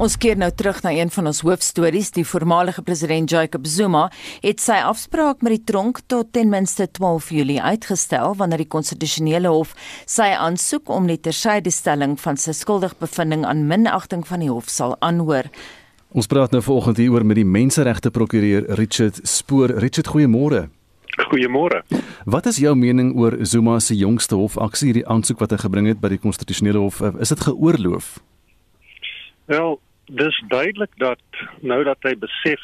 Ons keer nou terug na een van ons hoofstories. Die voormalige president Jacob Zuma het sy afspraak met die tronk tot ten minste 12 Julie uitgestel wanneer die konstitusionele hof sy aansoek om die tersydestelling van sy skuldigbevindings aan minagting van die hof sal aanhoor. Ons praat nou vanoggend hier oor met die menseregte prokureur Richard Spoor. Richard, goeiemôre. Goeiemôre. Wat is jou mening oor Zuma se jongste hofaksie, die aansoek wat hy gebring het by die konstitusionele hof? Is dit geoorloof? Wel, dis duidelik dat nou dat hy besef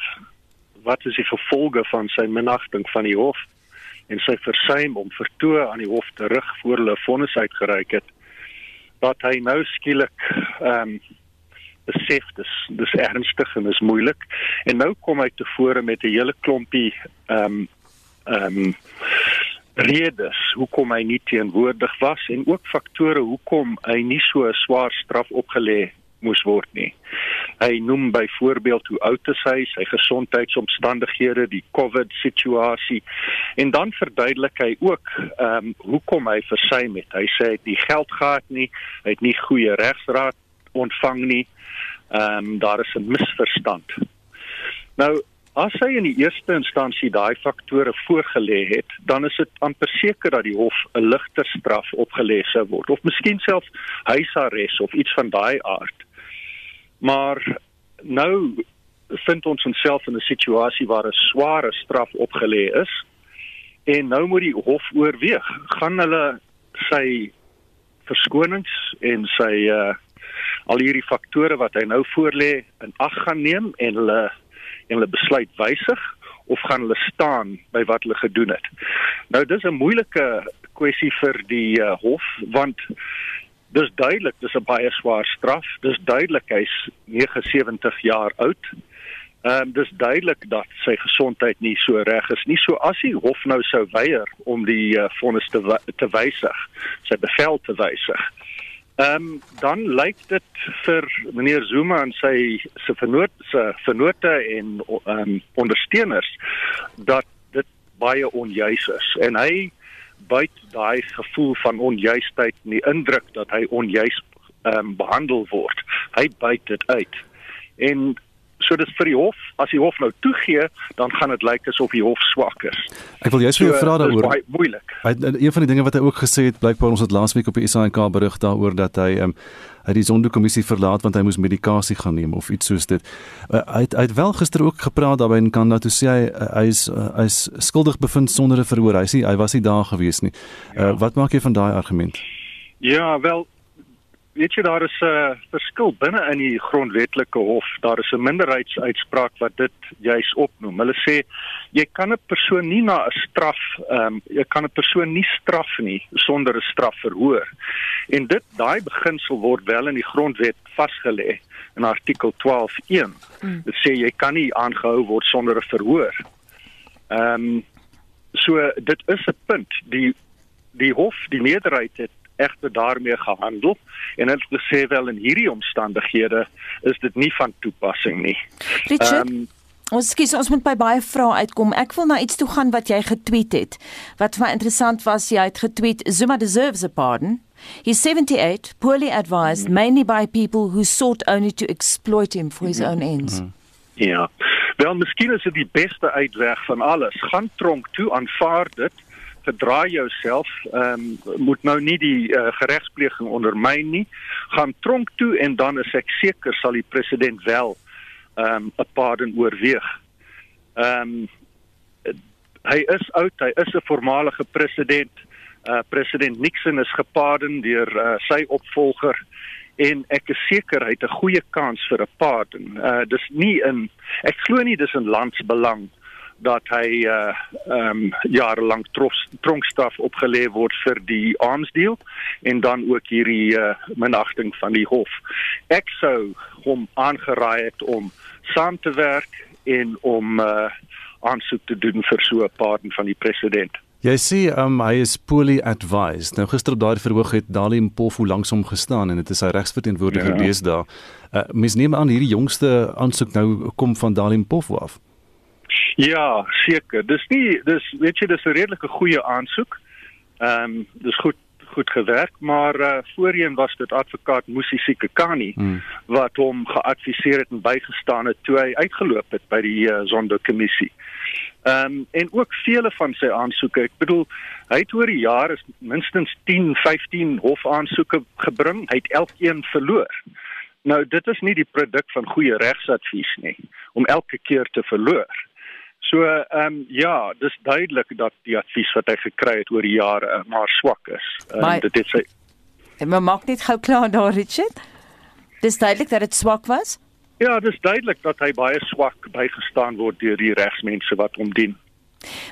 wat is die gevolge van sy minagting van die hof en sy versuim om vertoë aan die hof terug voor hulle vonnis uitgereik het, dat hy nou skielik ehm um, besef dis dis ernstig en is moeilik. En nou kom hy tevore met 'n hele klompie ehm um, ehm um, redes hoekom hy nie teenwoordig was en ook faktore hoekom hy nie so 'n swaar straf opgelê moes word nie. Hy noem byvoorbeeld hoe oud is hy, sy gesondheidsomstandighede, die COVID situasie en dan verduidelik hy ook ehm um, hoekom hy versuim het. Hy sê hy het nie geld gehad nie, hy het nie goeie regsraad ontvang nie. Ehm um, daar is 'n misverstand. Nou As hy in die eerste instansie daai faktore voorgelê het, dan is dit amper seker dat die hof 'n ligter straf opgelê sou word of miskien selfs huisarrest of iets van daai aard. Maar nou vind ons onsself in 'n situasie waar 'n sware straf opgelê is en nou moet die hof oorweeg, gaan hulle sy verskonings en sy uh al hierdie faktore wat hy nou voorlê in ag gaan neem en hulle en hulle besluit wysig of gaan hulle staan by wat hulle gedoen het. Nou dis 'n moeilike kwessie vir die uh, hof want dis duidelik dis 'n baie swaar straf. Dis duidelik hy's 79 jaar oud. Ehm um, dis duidelik dat sy gesondheid nie so reg is nie. So as die hof nou sou weier om die uh, vonnis te te wysig, sy bevel te wysig. Ehm um, dan lyk dit vir meneer Zuma en sy se vernoot se vernote en ehm um, ondersteuners dat dit baie onjuis is en hy byt daai gevoel van onjuistheid en die indruk dat hy onjuis ehm um, behandel word. Hy byt dit uit. En so dis vir die hof as die hof nou toegee dan gaan dit lyk asof die hof swak is. Ek wil juist vir jou so, vra daaroor. baie moeilik. Hy een van die dinge wat hy ook gesê het blykbaar ons het laasweek op die SAK berig daaroor dat hy um, hy die sondekommissie verlaat want hy moes medikasie gaan neem of iets soos dit. Uh, hy het hy het wel gister ook gepraat daarby en kan dat sê hy uh, hy is uh, hy is skuldig bevind sonder 'n verhoor. Hy sê hy was nie daar gewees nie. Uh, ja. wat maak jy van daai argument? Ja wel weet jy daar is 'n uh, verskil binne in die grondwetlike hof. Daar is 'n minderheidsuitspraak wat dit juis opnoem. Hulle sê jy kan 'n persoon nie na 'n straf, ehm um, jy kan 'n persoon nie straf nie sonder 'n straf verhoor. En dit daai beginsel word wel in die grondwet vasgelê in artikel 12.1. Hmm. Dit sê jy kan nie aangehou word sonder 'n verhoor. Ehm um, so dit is 'n punt die die hof die meerderheid het egter daarmee gehandel en het gesê wel in hierdie omstandighede is dit nie van toepassing nie. Richard, um, Ons skies ons moet by baie vrae uitkom. Ek wil na iets toe gaan wat jy getweet het. Wat vir my interessant was, jy het getweet Zuma deserves a pardon. He's 78, poorly advised, mainly by people who sought only to exploit him for his own ends. Mm. Ja. Wel, miskien is dit die beste uitweg van alles. Gaan tronk toe, aanvaar dit verdraai jouself, ehm um, moet nou nie die uh, geregspleging ondermyn nie. Gaan tronk toe en dan is ek seker sal die president wel ehm um, 'n pardon oorweeg. Ehm um, hy is oud, hy is 'n voormalige president. Uh president Nixon is gepardon deur uh, sy opvolger en ek is seker hy het 'n goeie kans vir 'n pardon. Uh dis nie in ek glo nie dis in landsbelang dat hy uh ehm um, jarelang tronkstraf opgelê word vir die arms deal en dan ook hierdie uh minagting van die hof. Ek sou hom aangeraai het om saam te werk en om uh aansoek te doen vir so 'n pardon van die president. Jy sê um, hy is poorly advised. Nou gister op daardie verhoog het Dali Mpofu langs hom gestaan en dit is sy regsverteenwoordiger ja. gewees daar. Uh mens neem aan hierdie jongste aansoek nou kom van Dali Mpofu af. Ja, seker. Dis nie dis weet jy dis 'n redelike goeie aansoek. Ehm um, dis goed goed gewerk, maar uh, voorheen was dit advokaat Musi Sikekani hmm. wat hom geadviseer het en bygestaan het toe hy uitgeloop het by die uh, Zondo-kommissie. Ehm um, en ook vele van sy aansoeke. Ek bedoel, hy het oor die jare minstens 10, 15 hofaansoeke gebring. Hy het elkeen verloor. Nou dit is nie die produk van goeie regsadvies nie om elke keer te verloor. So ehm um, ja, dis duidelik dat die advies wat hy gekry het oor die jare maar swak is. Um, maar dit het sy En maar maak net gou klaar daar Richard. Dis duidelik dat dit swak was. Ja, dis duidelik dat hy baie swak bygestaan word deur die regsmense wat hom dien.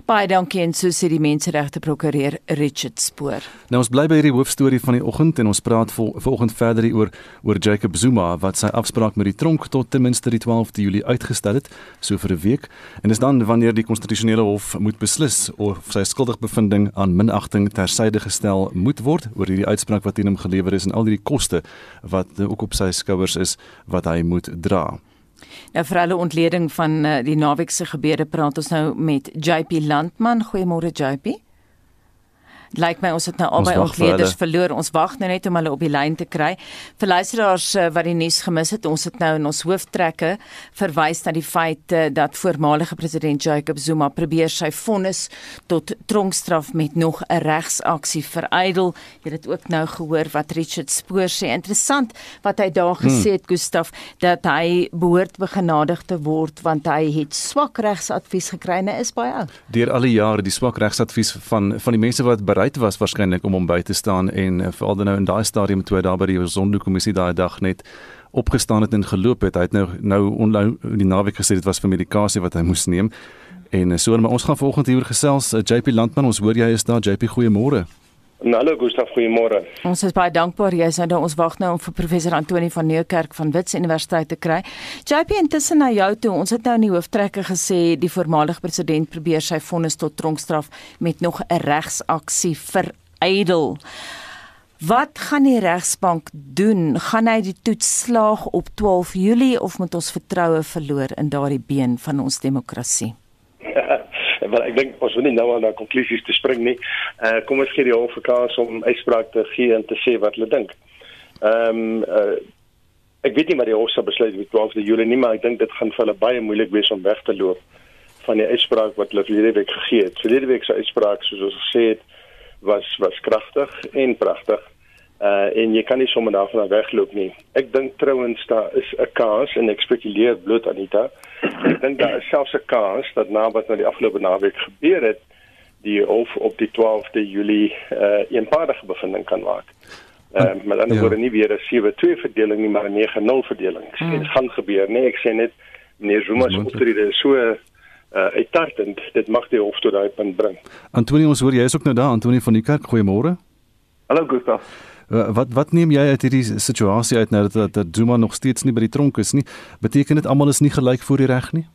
Baie dankie en so sê die menseregte prokureur Richard Spoor. Nou ons bly by hierdie hoofstorie van die oggend en ons praat vol, vanoggend verder oor oor Jacob Zuma wat sy afspraak met die tronk tot ten minste die 12de Julie uitgestel het, so vir 'n week. En dis dan wanneer die konstitusionele hof moet beslis of sy skuldigbevindings aan minagting tersyde gestel moet word oor hierdie uitspraak wat teen hom gelewer is en al die koste wat ook op sy skouers is wat hy moet dra. Nou vir alle ontleding van uh, die naweek se gebeure praat ons nou met JP Landman. Goeiemôre JP lyk my ons het nou albei ons leerders verloor. Ons wag nou net om hulle op die lyn te kry. Vir luisteraars uh, wat die nuus gemis het, ons het nou in ons hooftrekke verwys na die feit uh, dat voormalige president Jacob Zuma probeer sy vonnis tot tronkstraf met nog 'n regsaksie verydel. Jy het ook nou gehoor wat Richard Spoor sê. Interessant wat hy daar gesê het, hmm. Gustaf, dat hy behoort begenadig te word want hy het swak regsadvies gekry en is baie oud. Deur al die jare die swak regsadvies van van die mense wat bereid bereid was waarskynlik om hom by te staan en uh, veral dan nou in daai stadium toe hy daar by die Zondo kommissie daai dag net opgestaan het en geloop het. Hy het nou nou onlou die naweek gesê dit was vir medikasie wat hy moes neem. En uh, so maar ons gaan vanoggend hieroor gesels. Uh, JP Landman, ons hoor jy is daar. JP, goeiemôre. Hallo Gustaf, goeiemôre. Ons is baie dankbaar jy is nou ons wag nou om vir professor Antoni van Nieuwkerk van Wits Universiteit te kry. JP intussen na jou toe. Ons het nou in die hooftrekke gesê die voormalige president probeer sy vonnis tot tronkstraf met nog 'n regsaksie verydel. Wat gaan die regsbank doen? Gaan hy die toets slaag op 12 Julie of moet ons vertroue verloor in daardie been van ons demokrasie? Wel ek dink ons moet nie nou aan daai konklusies te spring nie. Uh kom ons gee die hof kans om uitspraak te gee en te sê wat hulle dink. Ehm um, uh ek weet nie wat die hof sal besluit met 12de Julie nie, maar ek dink dit gaan vir hulle baie moeilik wees om weg te loop van die uitspraak wat hulle verlede week gegee het. Verlede week se uitspraak soos ons gesê het was was kragtig en pragtig. Uh en jy kan nie sommer daarvan wegloop nie. Ek dink trouens daar is 'n kans en ek spekuleer bloot Anita. Ek dink daar is selfs 'n kans dat na wat nou die afgelope naweek gebeur het, die hof op die 12de Julie uh eenpaardige bevinding kan maak. Uh, maar dan ja. word nie weer 'n 7-2 verdeling nie, maar 'n 9-0 verdeling. Ek sê dit gaan gebeur, nee, ek sê net meneer Zuma se optrede is so uh uittartend, dit mag die hof tot daai punt bring. Antonie, ons hoor jy is ook nou daar, Antonie van die kerk. Goeiemôre. Hallo Gustaf. Uh, wat wat neem jy uit hierdie situasie uit nou dat, dat dat Zuma nog steeds nie by die tronk is nie? Beteken dit almal is nie gelyk voor die reg nie?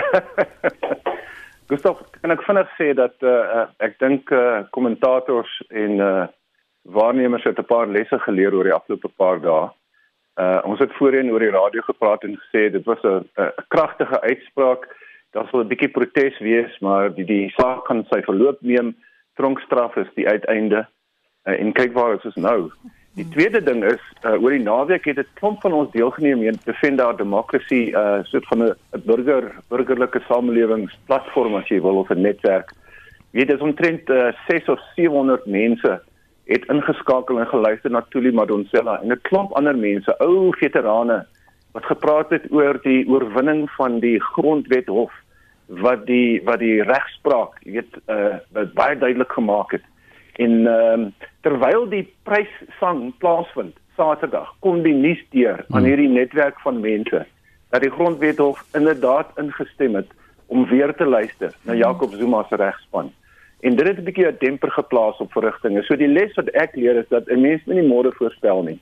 Gustav, kan ek vinnig sê dat uh, ek dink uh, kommentators en uh, waarnemers het 'n paar lesse geleer oor die afgelope paar dae. Uh, ons het voorheen oor die radio gepraat en gesê dit was 'n kragtige uitspraak. Daar sou 'n bietjie protes wees, maar die die saak kan sy verloop neem. Tronkstraf is die uiteinde uh, en kyk waar ons is nou. Die tweede ding is uh, oor die naweek het dit klomp van ons deelgeneem in Defend Our Democracy, 'n uh, soort van 'n burger burgerlike samelewingsplatform as jy wil of 'n netwerk. Weet dit is omtrent uh, 6 of 700 mense het ingeskakel en geluister na Tuli Madonsela en 'n klomp ander mense, ou veterane wat gepraat het oor die oorwinning van die grondwet hof wat die wat die regspraak, jy weet, uh, baie duidelik gemaak het En ehm um, terwyl die pryssang plaasvind Saterdag, kom die nuus deur aan hmm. hierdie netwerk van mense dat die grondwethof inderdaad ingestem het om weer te luister na hmm. Jacob Zuma se regspan. En dit het 'n bietjie 'n demper geplaas op verrigtinge. So die les wat ek leer is dat 'n mens nie môre voorspel nie.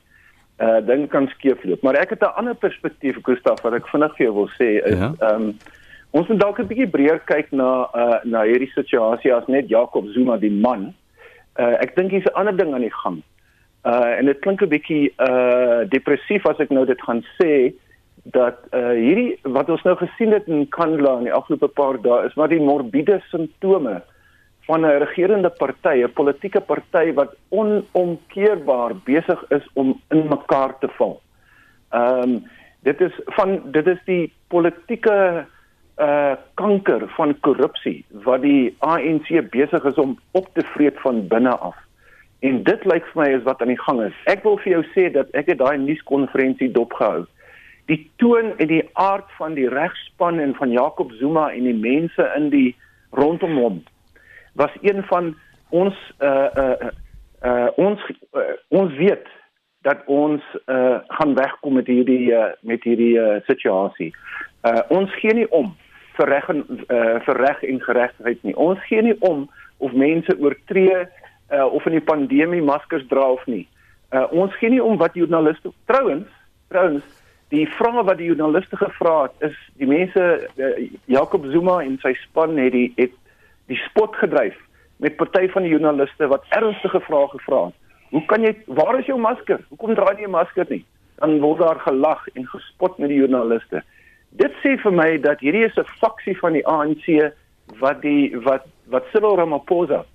Uh ding kan skeefloop, maar ek het 'n ander perspektief, Gustaf, wat ek vinnig vir jou wil sê is ja. ehm ja. um, ons moet dalk 'n bietjie breër kyk na uh na hierdie situasie as net Jacob Zuma die man uh, ek dink hier's 'n ander ding aan die gang. Uh en dit klink 'n bietjie uh depressief as ek nou dit gaan sê dat uh hierdie wat ons nou gesien het in Kandla in die afgelope paar dae is maar die morbiede simptome van 'n regerende party, 'n politieke party wat onomkeerbaar besig is om in mekaar te val. Ehm um, dit is van dit is die politieke uh kanker van korrupsie wat die ANC besig is om op te vreet van binne af. En dit lyk vir my is wat aan die gang is. Ek wil vir jou sê dat ek het daai nuuskonferensie dopgehou. Die toon en die aard van die regspan en van Jacob Zuma en die mense in die rondom hom was een van ons uh uh uh ons uh, ons weet dat ons uh gaan wegkom met hierdie uh, met hierdie uh, situasie. Uh ons gee nie om vir reg en uh, vir reg en geregtigheid nie. Ons gee nie om of mense oortree uh, of in die pandemie maskers dra of nie. Uh, ons gee nie om wat joernaliste trouens trouens die vrae wat die joernaliste gevra het is die mense uh, Jacob Zuma en sy span het die het die spot gedryf met party van die joernaliste wat ernstige vrae gevra het. Hoe kan jy waar is jou masker? Hoekom dra jy 'n masker nie? Dan word daar gelag en gespot met die joernaliste. Dit sê vir my dat hierdie is 'n faksie van die ANC wat die wat wat Cyril Ramaphosa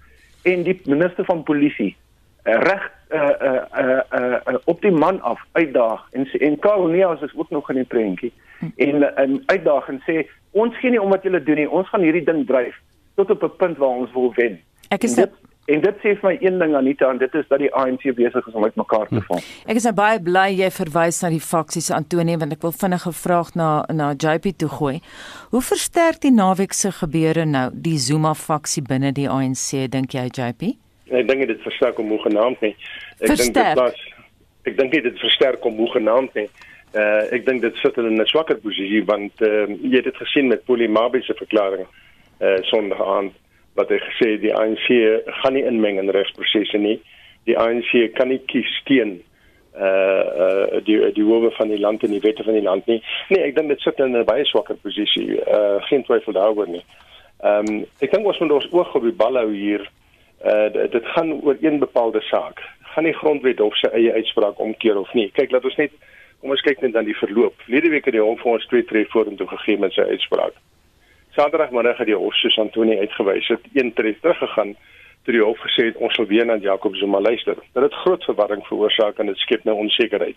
en die minister van polisie uh, reg uh, uh, uh, uh, uh, op die man af uitdaag en en Karl Neus is ook nog in die prentjie en en uitdaag en sê ons gee nie om wat julle doen nie. Ons gaan hierdie ding dryf tot op 'n punt waar ons wil wen. Ek is dit, En dit sê vir my een ding Anita en dit is dat die ANC besig is om uitmekaar te val. Ek is nou baie bly jy verwys na die faksies Antonie want ek wil vinnig 'n vraag na na JP toe gooi. Hoe versterk die naweek se gebeure nou die Zuma faksie binne die ANC dink jy JP? Ek dink dit versterk om hoe genaamd nie. Ek dink dit was ek dink dit versterk om hoe genaamd nie. Uh ek dink dit sit hulle in 'n swakker posisie want uh, jy het dit gesien met Polimabie se verklaring uh Sondag aand wat hy gesê die ANC gaan nie inmeng in regsprosesse nie. Die ANC kan nie kies teen uh uh die die howe van die land en die wette van die land nie. Nee, ek dink dit sit in 'n baie swakker posisie. Uh geen twyfel daaroor nie. Ehm um, ek dink ons moet ons oog op die bal hou hier. Uh dit gaan oor een bepaalde saak. Gaan die grondwet of sy eie uitspraak omkeer of nie? Kyk, laat ons net kom ons kyk net dan die verloop. Lede week het die hof vir ons twee tree vorentoe gegee met sy uitspraak. Saterdagmiddag het die hof soos Antoni uitgewys het, een tree teruggegaan toe die hof gesê het ons sal weer na Jacob Zuma luister. Dit het groot verwarring veroorsaak en dit skep nou onsekerheid.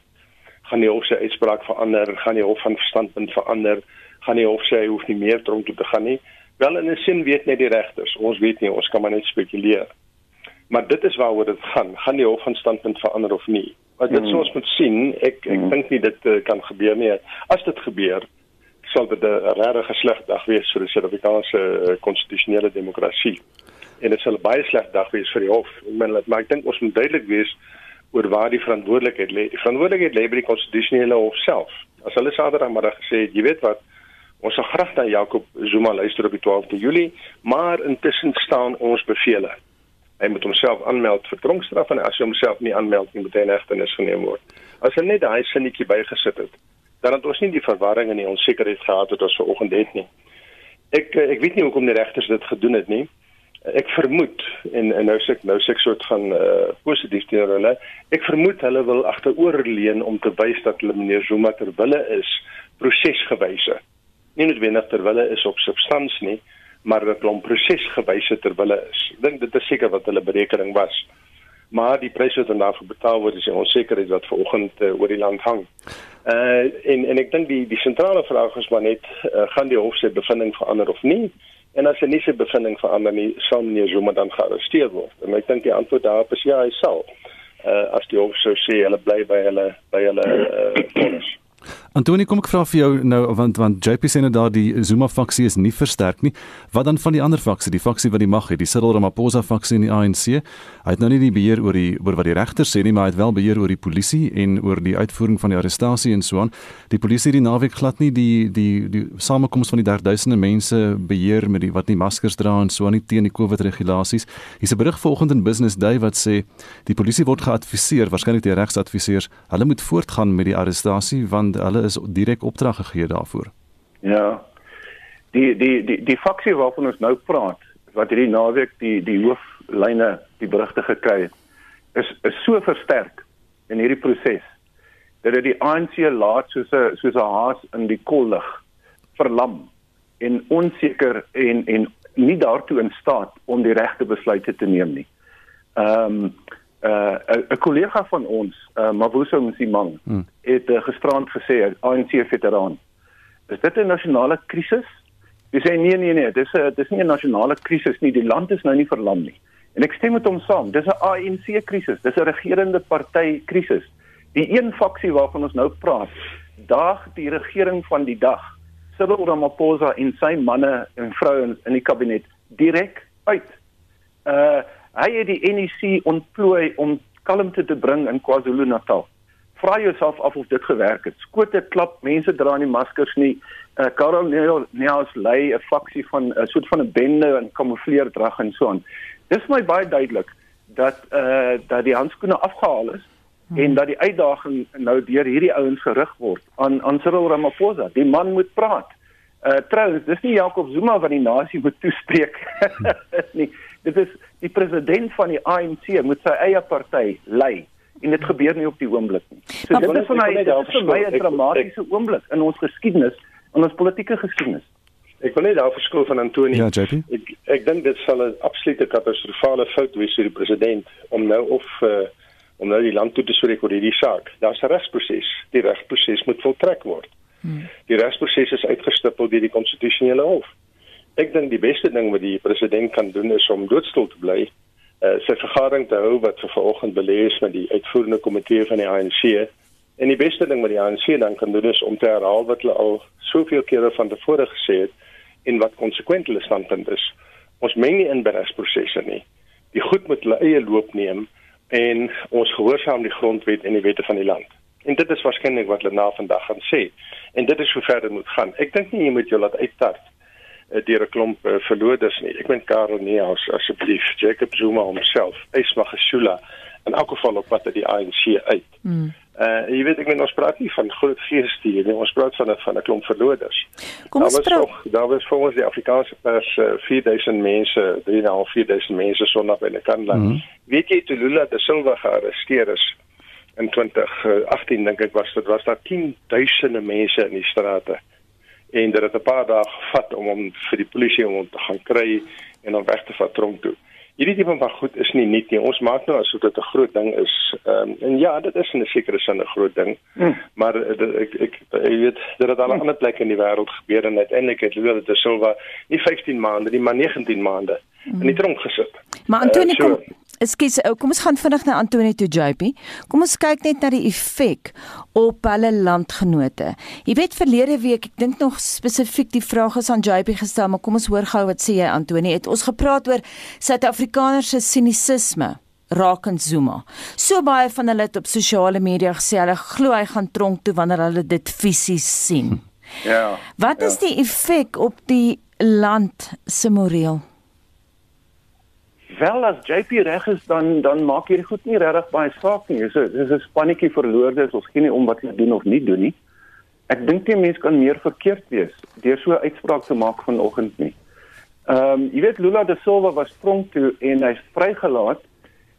Gaan die hof se uitspraak verander? Gaan die hof van standpunt verander? Gaan die hof sê hy hoef nie meer tronk toe te gaan nie? Wel in 'n sin weet net die regters. Ons weet nie, ons kan maar net spekuleer. Maar dit is waaroor dit gaan. Gaan die hof van standpunt verander of nie? Wat dit mm. soos moet sien, ek ek mm. dink nie dit uh, kan gebeur nie. As dit gebeur, sal dit 'n regte sleg dag wees vir die Suid-Afrikaanse konstitusionele demokrasie. En dit sal 'n baie sleg dag wees vir die hof. Ek meen maar ek dink ons moet duidelik wees oor waar die verantwoordelikheid lê. Die verantwoordelikheid lê by die konstitusionele hof self. As hulle Saterdag maar gesê het, jy weet wat, ons sal graag na Jacob Zuma luister op die 12de Julie, maar intussen staan ons bevele. Hy moet homself aanmeld vir tronkstraf en as hy homself nie aanmeld nie, moet hy in hegtenis geneem word. As hy net daai sinnetjie bygesit het, dan het ons nie die verwarring en die onsekerheid gehad wat ons vanoggend het nie. Ek eh, ek weet nie hoekom die regters dit gedoen het nie. Ek vermoed en en nou sê ek nou sê ek soort van uh, positief teenoor hulle. Ek vermoed hulle wil agteroor leun om te wys dat hulle meneer Zuma ter wille is prosesgewyse. Nie noodwendig ter wille is op substansie nie, maar dat hulle om prosesgewyse ter wille is. Ek dink dit is seker wat hulle berekening was maar die pryse wat daarvoor betaal word is onsekerheid wat vanoggend uh, oor die land hang. Uh en en ek dink die die sentrale vraag is maar net uh, gaan die hof se bevinding verander of nie? En as hy nie sy bevinding verander nie, sal meneer Zuma dan gearresteer word. En ek dink die antwoord daarop is ja, hy sal. Uh as die hof sou sê hulle bly by hulle by hulle uh. Antonie, kom ek vra vir jou nou want want JP sê nou daar die Zuma faksie is nie versterk nie. Wat dan van die ander faksie, die faksie wat die mag het, die Cyril Ramaphosa faksie in die ANC? Hy het nou nie die beheer oor die oor wat die regter sê nie, maar hy het wel beheer oor die polisie en oor die uitvoering van die arrestasie en so aan. Die polisie het die naweek glad nie die die die samekoms van die derduisende mense beheer met die wat nie maskers dra en so aan nie teen die COVID regulasies. Hier's 'n berig vanoggend in Business Day wat sê die polisie word geadviseer, waarskynlik die regsadviseurs, hulle moet voortgaan met die arrestasie want hulle is direk opdrag gegee daarvoor. Ja. Die die die die faksie waarvan ons nou praat, wat hierdie naweek die die hooflyne die berigte gekry het, is is so versterk in hierdie proses dat dit die ANC laat soos 'n soos 'n haas in die kollig verlam en onseker en en nie daartoe in staat om die regte besluite te neem nie. Ehm um, uh 'n kollega van ons, uh Mavuso Msimang, hmm. het uh, gisterand gesê, ANC veteraan, is dit 'n nasionale krisis? Hy sê nee nee nee, dis 'n dis nie 'n nasionale krisis nie, die land is nou nie verlam nie. En ek stem met hom saam, dis 'n ANC krisis, dis 'n regerende party krisis. Die een faksie waarvan ons nou praat, daag die regering van die dag, Cyril Ramaphosa en sy manne en vroue in die kabinet direk uit. Uh hy het die NEC ontplooi om kalmte te bring in KwaZulu-Natal. Vra jouself af of dit gewerk het. Skote klap, mense dra nie maskers nie. Uh Karel Neels lei 'n faksie van 'n uh, soort van 'n bende in kamoufleerdrag en so aan. Dis my baie duidelik dat uh dat die handskoene afgehaal is hmm. en dat die uitdaging nou deur hierdie ouens gerig word aan aan Cyril Ramaphosa. Die man moet praat. Uh trouens, dis nie Jacob Zuma wat die nasie moet toespreek nie. Dit is die president van die ANC moet sy eie party lei en dit gebeur nie op die oomblik nie. So dit is vir my dit is vir my 'n dramatiese oomblik in ons geskiedenis, in ons politieke geskiedenis. Ek wil net daar verskil van Antonie. Ja, JP. Ek ek dink dit sal 'n absolute katastrofale fout wees vir die president om nou of uh, om nou die land toe te spreek oor hierdie saak. Daar's 'n regsproses. Die regsproses moet voltrek word. Hmm. Die regsproses is uitgestipel deur die konstitusionele hof. Ek dink die beste ding wat die president kan doen is om doodstil te bly uh, sy vergadering te hou wat vir vanoggend belê is met die uitvoerende komitee van die ANC. En die beste ding wat die ANC dan kan doen is om te herhaal wat hulle al soveel kere van tevore gesê het en wat konsekwent hulle standpunt is. Ons meng nie in beresprosesse nie. Die goed moet hulle eie loop neem en ons gehoorsaam die grondwet en die wette van die land. En dit is waarskynlik wat hulle na vandag gaan sê. En dit is hoe verder moet gaan. Ek dink nie jy moet jou laat uitstart uh, deur 'n klomp uh, verloders nie. Ek meen Karel Neus asseblief, Jacob Zuma homself, Esma Gesula en elke geval op pad uit die ANC uit. Mm. Uh jy weet ek meen ons praat nie van groot feeste nie, ons praat van 'n van 'n klomp verloders. Kom ons praat. Daar was volgens die Afrikaanse pers uh, 4000 mense, 3.5 4000 mense sonop in 'n kanland. Mm. Weet jy toe Lula da Silva gearresteer is in 2018 dink ek was dit was daar 10000 mense in die strate en dit het 'n paar dae gevat om hom vir die polisie om hom te gaan kry en hom weg te vat tronk toe. Hierdie tipe van goed is nie nuut nie. Ons maak nou asof dit 'n groot ding is. Ehm um, en ja, dit is in 'n sekere sin 'n groot ding. Mm. Maar dit, ek ek jy weet dit het al mm. ander plekke in die wêreld gebeur en uiteindelik het Lula da Silva nie 15 maande, nie maar 19 maande mm. in die tronk gesit. Maar Antonie uh, so, kom Ekskuus, eh, kom ons gaan vinnig na Antonie toe JP. Kom ons kyk net na die effek op hulle landgenote. Jy weet verlede week, ek dink nog spesifiek die vraag is aan JP gestel, maar kom ons hoor gou wat sê jy Antonie. Het ons gepraat oor Suid-Afrikaners se sinisisme rakend Zuma. So baie van hulle het op sosiale media gesê hulle glo hy gaan tronk toe wanneer hulle dit fisies sien. Ja. Wat is ja. die effek op die land se moreel? Wel as JP reg is dan dan maak hierdie goed nie regtig baie saak nie. 'n dis 'n spannetjie verloorde. Ons gee nie om wat hulle doen of nie doen nie. Ek dink die mense kan meer verkeerd wees deur so 'n uitspraak te maak vanoggend nie. Ehm um, jy weet Lula da Silva was sprong toe en hy's vrygelaat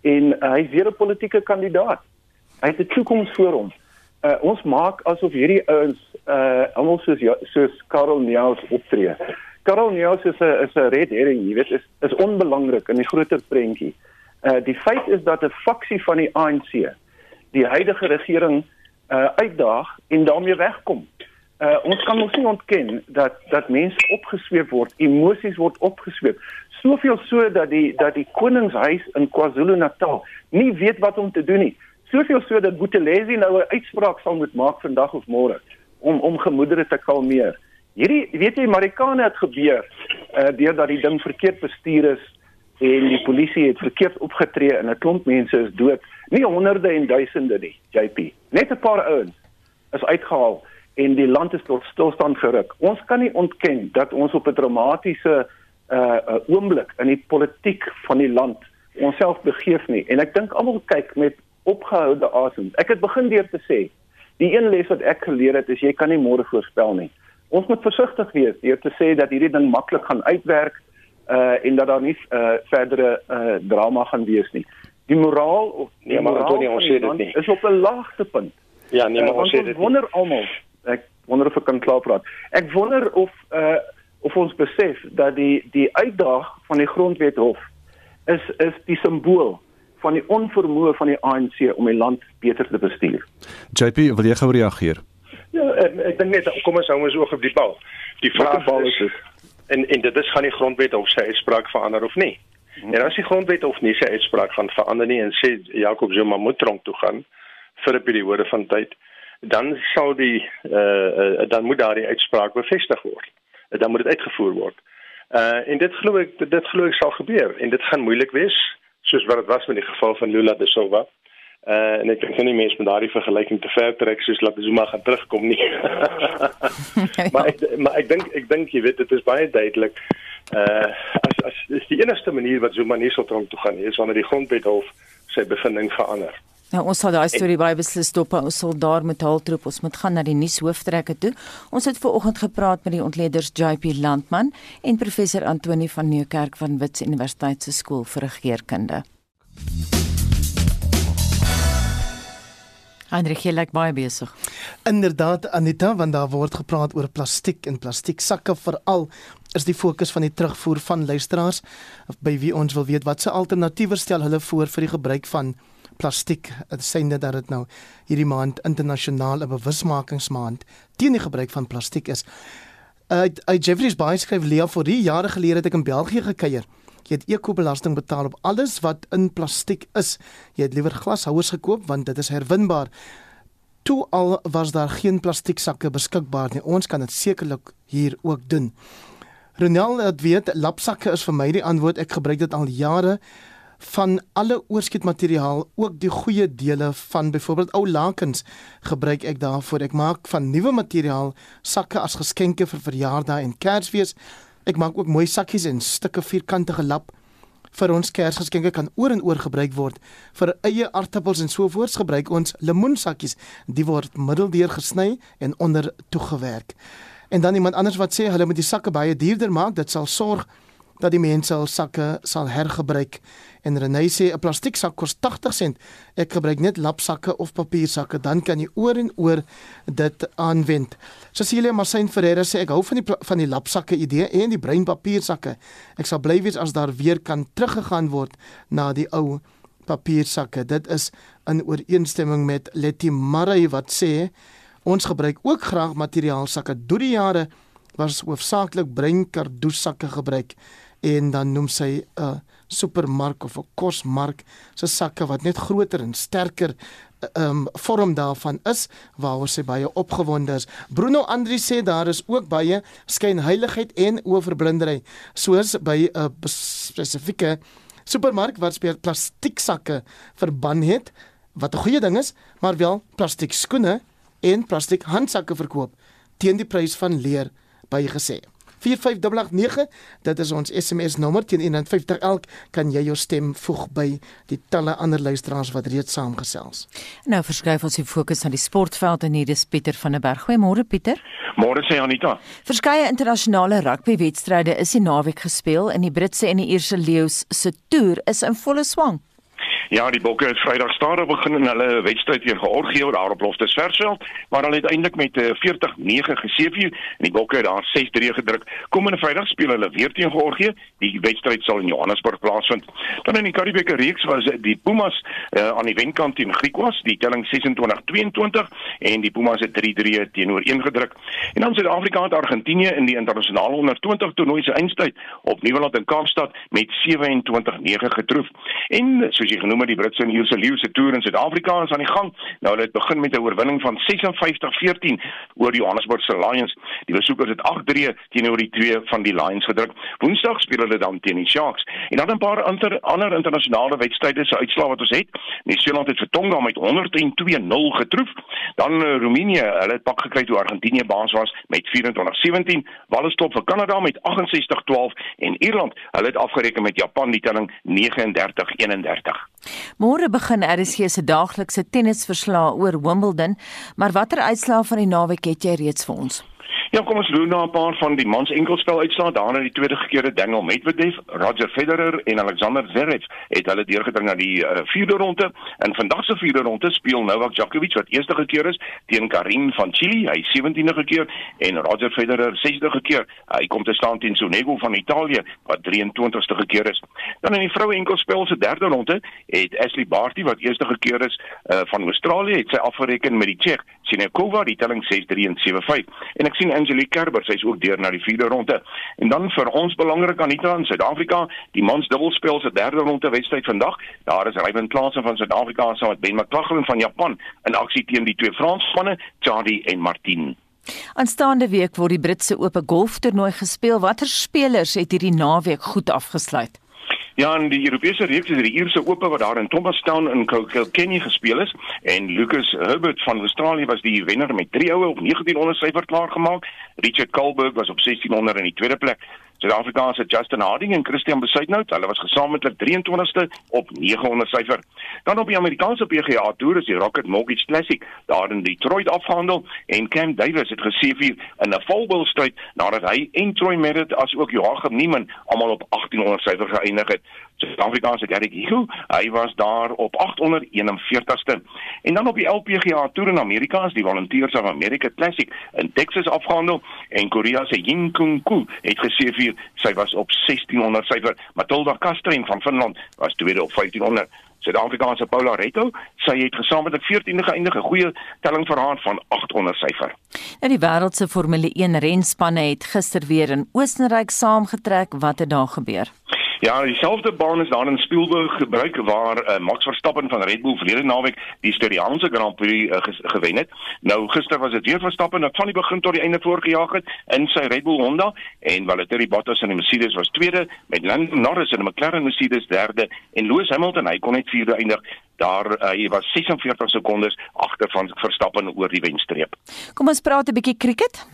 en uh, hy's weer 'n politieke kandidaat. Hy het 'n toekoms voor hom. Uh, ons maak asof hierdie ouens uh almal soos soos Karel Neus optree. Karel Neus is 'n is 'n red herring, jy weet, is is onbelangrik in die groter prentjie. Uh die feit is dat 'n faksie van die ANC die huidige regering uh uitdaag en daarmee wegkom. Uh ons kan mos nie ontken dat dat mense opgesweep word, emosies word opgesweep. Soveel so dat die dat die koningshuis in KwaZulu-Natal nie weet wat om te doen nie. Soveel so dat Buthelezi nou 'n uitspraak sal moet maak vandag of môre om om gemoedere te kalmeer. Hierdie weet jy Marikane het gebeur uh deurdat die ding verkeerd bestuur is en die polisie het verkeerd opgetree en 'n klomp mense is dood. Nie honderde en duisende nie, JP. Net 'n paar ouens is uitgehaal en die land is tot stilstand geruk. Ons kan nie ontken dat ons op 'n dramatiese uh, oomblik in die politiek van die land onsself begeef nie. En ek dink almal kyk met opgehoude asem. Ek het begin deur te sê, die een les wat ek geleer het is jy kan nie môre voorspel nie ons moet versigtig wees deur te sê dat hierdie ding maklik gaan uitwerk uh en dat daar nie uh verdere uh drama gaan wees nie. Die moraal of nee, maar Antonie ons sê dit nie. Is op 'n laagtepunt. Ja, nee, maar uh, ons sê dit. Ek wonder almal. Ek wonder of ek kan klaar praat. Ek wonder of uh of ons besef dat die die uitdaag van die grondwethof is is die simbool van die onvermoë van die ANC om die land beter te bestuur. JP, wil jy gou reageer? Ja, ek, ek dink net kom ons hou ons oog op die bal. Die vraag is, is en en dit is gaan die grondwet of sy uitspraak verander of nie. Hmm. En as die grondwet of nie sy uitspraak gaan verander nie en sê Jacob Zuma moet tronk toe gaan vir 'n periode van tyd, dan sal die uh, uh dan moet daardie uitspraak bevestig word. Dan moet dit uitgevoer word. Uh en dit glo ek dit glo ek sal gebeur en dit gaan moeilik wees soos wat dit was met die geval van Lula da Silva. Uh en ek dink nie mense met daardie vergelyking te ver trek soos laat Zuma gaan terugkom nie. maar ek maar ek dink ek dink jy weet dit is baie duidelik uh as as is die enigste manier wat Zuma nie sou tronk toe gaan nie is wanneer die grondwet hof sy bevinding verander. Nou ons sal daai storie baie beslis stop. Ons sal daar met hultroep. Ons moet gaan na die nuushooftrekke toe. Ons het ver oggend gepraat met die ontleeders JP Landman en professor Antoni van Nieuwkerk van Wits Universiteit se skool vir regeringskunde. Hendrik, jy lyk baie besig. Inderdaad Anita, want daar word gepraat oor plastiek en plastieksakke veral is die fokus van die terugvoer van luisteraars by wie ons wil weet watse alternatiewe stel hulle voor vir die gebruik van plastiek. Dit sê net dat dit nou hierdie maand internasionale bewusmakingsmaand teen die gebruik van plastiek is. Uit uit Jeffrey's Bay skryf Lea vir die jare gelede het ek in België gekuier. Jy het ekobelasting betaal op alles wat in plastiek is. Jy het liewer glashouers gekoop want dit is herwinbaar. Toe al was daar geen plastieksakke beskikbaar nie. Ons kan dit sekerlik hier ook doen. Ronel het weet lapsakke is vir my die antwoord. Ek gebruik dit al jare van alle oorskietmateriaal, ook die goeie dele van byvoorbeeld ou lakens gebruik ek daarvoor. Ek maak van nuwe materiaal sakke as geskenke vir verjaardae en Kersfees. Ek maak ook mooi sakkies en stukke vierkantige lap vir ons Kersgeskenke kan oor en oor gebruik word. Vir eie aartappels en so voorts gebruik ons lemoensakkies. Die word middeldeur gesny en onder toegewerk. En dan iemand anders wat sê hulle moet die sakke baie duurder maak, dit sal sorg dat die mense al sakke sal hergebruik. En Renay sê 'n plastieksak kos 80 sent. Ek gebruik net lapsakke of papiersakke, dan kan jy oor en oor dit aanwend. Cecilia Marsin Ferreira sê ek hou van die van die lapsakke idee en die bruin papiersakke. Ek sal bly wees as daar weer kan teruggegaan word na die ou papiersakke. Dit is in ooreenstemming met Letty Marie wat sê ons gebruik ook graag materiaalsakke. Deur die jare was hoofsaaklik bruin kardoesakke gebruik en dan noem sy 'n uh, supermark of 'n kosmark se sakke wat net groter en sterker um vorm daarvan is waaroor sy baie opgewonde is. Bruno Andri sê daar is ook baie skynheiligheid en oorverblindery soos by 'n spesifieke supermark wat spesiaal plastiek sakke verban het wat 'n goeie ding is, maar wel plastiek skoene en plastiek handsakke verkoop teen die prys van leer bygesê. 45889 dit is ons SMS nommer teen 150 elk kan jy jou stem voeg by die talle ander luisteraars wat reeds saamgesels. Nou verskuif ons die fokus na die sportveld en hier is Pieter van der Berg. Goeiemôre Pieter. Môre sê Anita. Verskeie internasionale rugbywedstryde is die naweek gespeel en die Britse en die Ierse leeu's se toer is in volle swang. Ja, die Bokke het Vrydag stadig begin in hulle wedstryd teen Georgië daar op Loftusversveld, maar hulle het uiteindelik met 40-9 eh, geseëvier en die Bokke het daar 6-3 gedruk. Komende Vrydag speel hulle weer teen Georgië. Die wedstryd sal in Johannesburg plaasvind. Dan in die Karibieke reeks was die Pumas uh, aan die wenkant teen Griekwas, die telling 26-22 en die Pumas het 3-3 teenoor 1 gedruk. En dan Suid-Afrika het Argentinië in die internasionale onder 20 toernooi se eindstryd op Nieuweland in Kaapstad met 27-9 getroof. En soos jy genoem het die Britse en Ierse leeu se toer in Suid-Afrika is aan die gang. Nou hulle het begin met 'n oorwinning van 56-14 oor die Johannesburgse Lions. Die besoekers het 8-3 teenoor die twee van die Lions gedruk. Woensdag speel hulle dan teen die Sharks. En dan 'n paar inter, ander internasionale wedstryde se uitslae wat ons het. Nieu-Seeland het vir Tonga met 102-0 getroof. Dan uh, Roemenië, hulle het pak gekry toe Argentinië baas was met 24-17. Wallis top vir Kanada met 68-12 en Ierland, hulle het afgereken met Japan die telling 39-31. Môre begin RSG se daaglikse tennisverslae oor Wimbledon, maar watter uitslae van die naweek het jy reeds vir ons? Ja, kom ons loop na 'n paar van die mans enkelspel uitslae. Daarna die tweede keer Daniel Medvedev, Roger Federer en Alexander Zverev het hulle deurgedring na die uh, vierde ronde. En vandag se vierde ronde speel Novak Djokovic wat eerste keer is teen Karim van Chili, hy 17de keer en Roger Federer 60de keer. Hy kom te staan teen Sonego van Italië wat 23ste keer is. Dan in die vroue enkelspel se derde ronde het Ashley Barty wat eerste keer is uh, van Australië het sy afgereken met die Tsjech Sinekova die telling 6-3 en 7-5. En ek sien Angelique Kerber, sy's ook deur na die vierde ronde. En dan vir ons belangrik Anita in Suid-Afrika, die mans dubbelspel se derde ronde wedstryd vandag. Daar is Ryan Klaasen van Suid-Afrika saam met Ben McLaughlin van Japan in aksie teen die twee Fransspanne, Charlie en Martin. Aanstaande week word die Britse Ope golftoernooi gespeel. Watter spelers het hierdie naweek goed afgesluit? Ja, in die Europese reeks is die Ierse Ope wat daar in Thomastown in Kilkenny gespeel is en Lucas Herbert van Australië was die wenner met 3 oue op 1900 syfer klaar gemaak. Richard Colberg was op 1600 in die tweede plek. Suid-Afrikaanse Justin Harding en Christian Besuitnout, hulle was gesamentlik 23ste op 900 syfer. Dan op die Amerikaanse PGA Tour is die Rocket Mortgage Classic daar in Detroit afgehandel en Cam Davis het geseëvier in 'n volbul stryd nadat hy en Troy Merritt as ook Joachim Niemann almal op 1800 syfer geëindig het. Suid-Afrikaanse Derek Hill, hy was daar op 841ste. En dan op die LPGA Tour in Amerika is die Volunteers of America Classic in Texas afgehandel en Korea se Jin Kung Koo het geseëvier. Sy was op 1600 syfer. Matilda Kastrein van Finland was tweede op 1500. Suid-Afrikaanse Paula Retto, sy het gesamentlik 14de geëindig, 'n goeie telling vir haar van 800 syfer. Nou die wêreld se Formule 1 renspanne het gister weer in Oostenryk saamgetrek. Wat het daar gebeur? Ja, dieselfde baan is daar in Spielberg gebruik waar uh, Max Verstappen van Red Bull verlede naweek die Styriaanse Grand Prix uh, gewen het. Nou gister was dit weer Verstappen wat van die begin tot die einde voorgejaag het in sy Red Bull Honda en Valtteri Bottas in die Mercedes was tweede met Lando Norris in 'n McLaren Mercedes derde en Lewis Hamilton hy kon net vierde eindig. Daar uh, hy was 46 sekondes agter van Verstappen oor die wenstreep. Kom ons praat 'n bietjie cricket.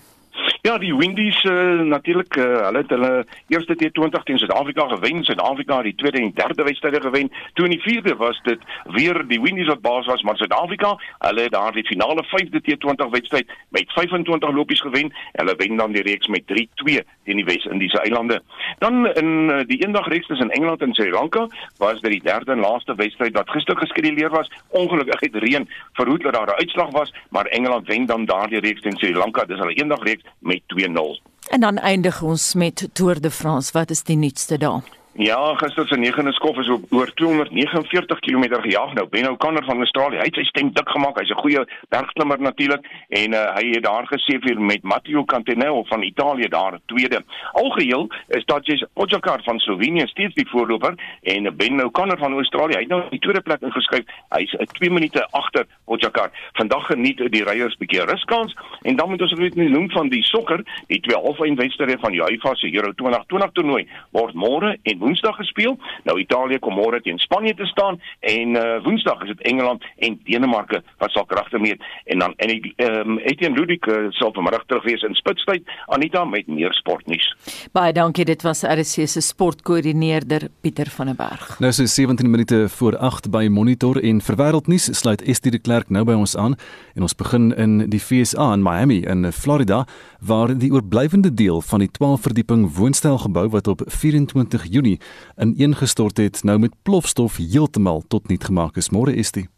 Ja, die Windies uh, natuurlik uh, hulle het hulle eerste T20 teen Suid-Afrika gewen, Suid-Afrika het die tweede en derde wedstryde gewen. Toe in die vierde was dit weer die Windies wat baas was, maar Suid-Afrika, hulle het daar die finale vyfde T20 wedstryd met 25 lopies gewen. Hulle wen dan die reeks met 3-2 teen die Wes-Indiese eilande. Dan in uh, die eendagreeks tussen Engeland en Sri Lanka was dit die derde en laaste wedstryd wat gister geskeduleer was. Ongelukkig het reën verhoed dat daar 'n uitslag was, maar Engeland wen dan daardie reeks teen Sri Lanka. Dis hulle eendagreeks met 2-0. En dan eindig ons met Tour de France. Wat is die nuutste daar? Ja, gister se negende skof is op oor 249 km gejaag nou. Ben O'Connor van Australië, hy het sy stem dik gemaak. Hy's 'n goeie bergklimmer natuurlik en uh, hy het daar vir met Matteo Cantanello van Italië daar tweede. Algeheel is Tadej Pogačar van Slovenië steeds die voorloper en Ben O'Connor van Australië, hy het nou die tweede plek ingeskryf. Hy's 'n uh, 2 minute agter Pogačar. Vandag geniet die ryers 'n bietjie ruskans en dan moet ons ook net noem van die sokker, die twee halfeindwedstryde van die UEFA se Euro 2020 toernooi word môre en Woensdag gespeel. Nou Italië kom môre teen Spanje te staan en uh, Woensdag is dit Engeland en Denemarke wat sal kragte meet en dan en ehm um, Etienne Ludik uh, sal vanmiddag terug wees in Spitstyd Anita met meer sportnuus. Baie dankie dit was RC se sportkoördineerder Pieter van der Berg. Nou so 17 minute voor 8 by Monitor en vir wêreldnuus sluit Estie de Klerk nou by ons aan en ons begin in die FSA in Miami in Florida waar die oorblywende deel van die 12 verdieping woonstelgebou wat op 24 Junie Junie ineengestort het, nou met plofstof heeltemal tot niet gemaak is. Môre is dit.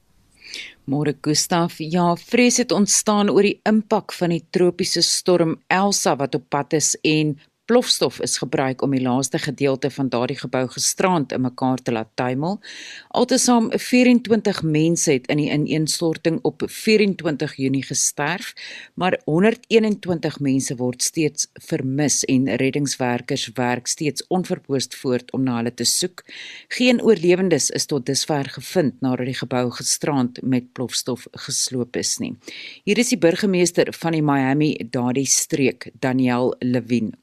Môre Gustaf, ja, vrees het ontstaan oor die impak van die tropiese storm Elsa wat op pad is en plofstof is gebruik om die laaste gedeelte van daardie gebou gisterand in mekaar te laat tuimel. Altesaam 24 mense het in die ineenstorting op 24 Junie gesterf, maar 121 mense word steeds vermis en reddingswerkers werk steeds onverpoost voort om na hulle te soek. Geen oorlewendes is tot dusver gevind nadat die gebou gisterand met plofstof gesloop is nie. Hier is die burgemeester van die Miami Dade streek, Daniel Levin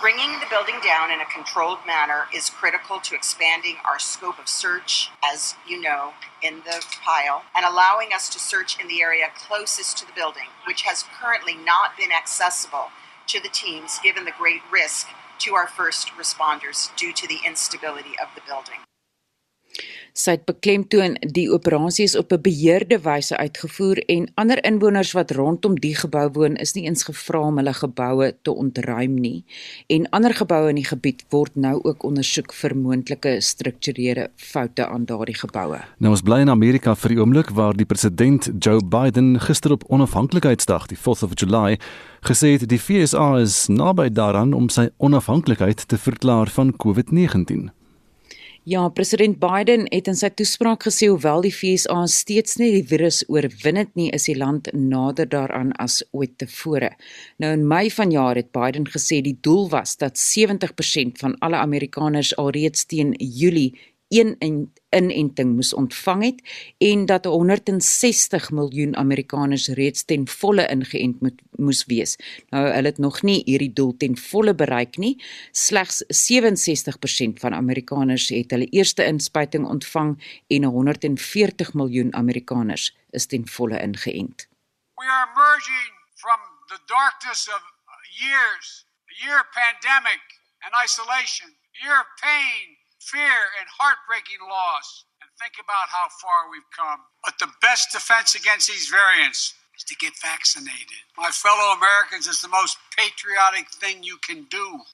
Bringing the building down in a controlled manner is critical to expanding our scope of search, as you know, in the pile, and allowing us to search in the area closest to the building, which has currently not been accessible to the teams given the great risk to our first responders due to the instability of the building. Sy het beklemtoon die operasie is op 'n beheerde wyse uitgevoer en ander inwoners wat rondom die gebou woon is nie eens gevra om hulle geboue te ontruim nie. En ander geboue in die gebied word nou ook ondersoek vir moontlike strukturele foute aan daardie geboue. Nou ons bly in Amerika vir die oomblik waar die president Joe Biden gister op onafhanklikheidsdag, die 4th of July, gesê het die FSA is naby daaraan om sy onafhanklikheid te verklaar van COVID-19. Ja, president Biden het in sy toespraak gesê hoewel die VSA steeds nie die virus oorwin het nie, is die land nader daaraan as ooit tevore. Nou in Mei vanjaar het Biden gesê die doel was dat 70% van alle Amerikaners alreeds teen Julie een inenting moes ontvang het en dat 160 miljoen Amerikaners reeds ten volle ingeënt moet moes wees. Nou hulle het nog nie hierdie doel ten volle bereik nie. Slegs 67% van Amerikaners het hulle eerste inspuiting ontvang en 140 miljoen Amerikaners is ten volle ingeënt. We are emerging from the darkness of years, a year pandemic and isolation, year pain fear and heartbreaking loss and think about how far we've come. But the best defense against these variants is to get vaccinated. My fellow Americans, it's the most patriotic thing you can do.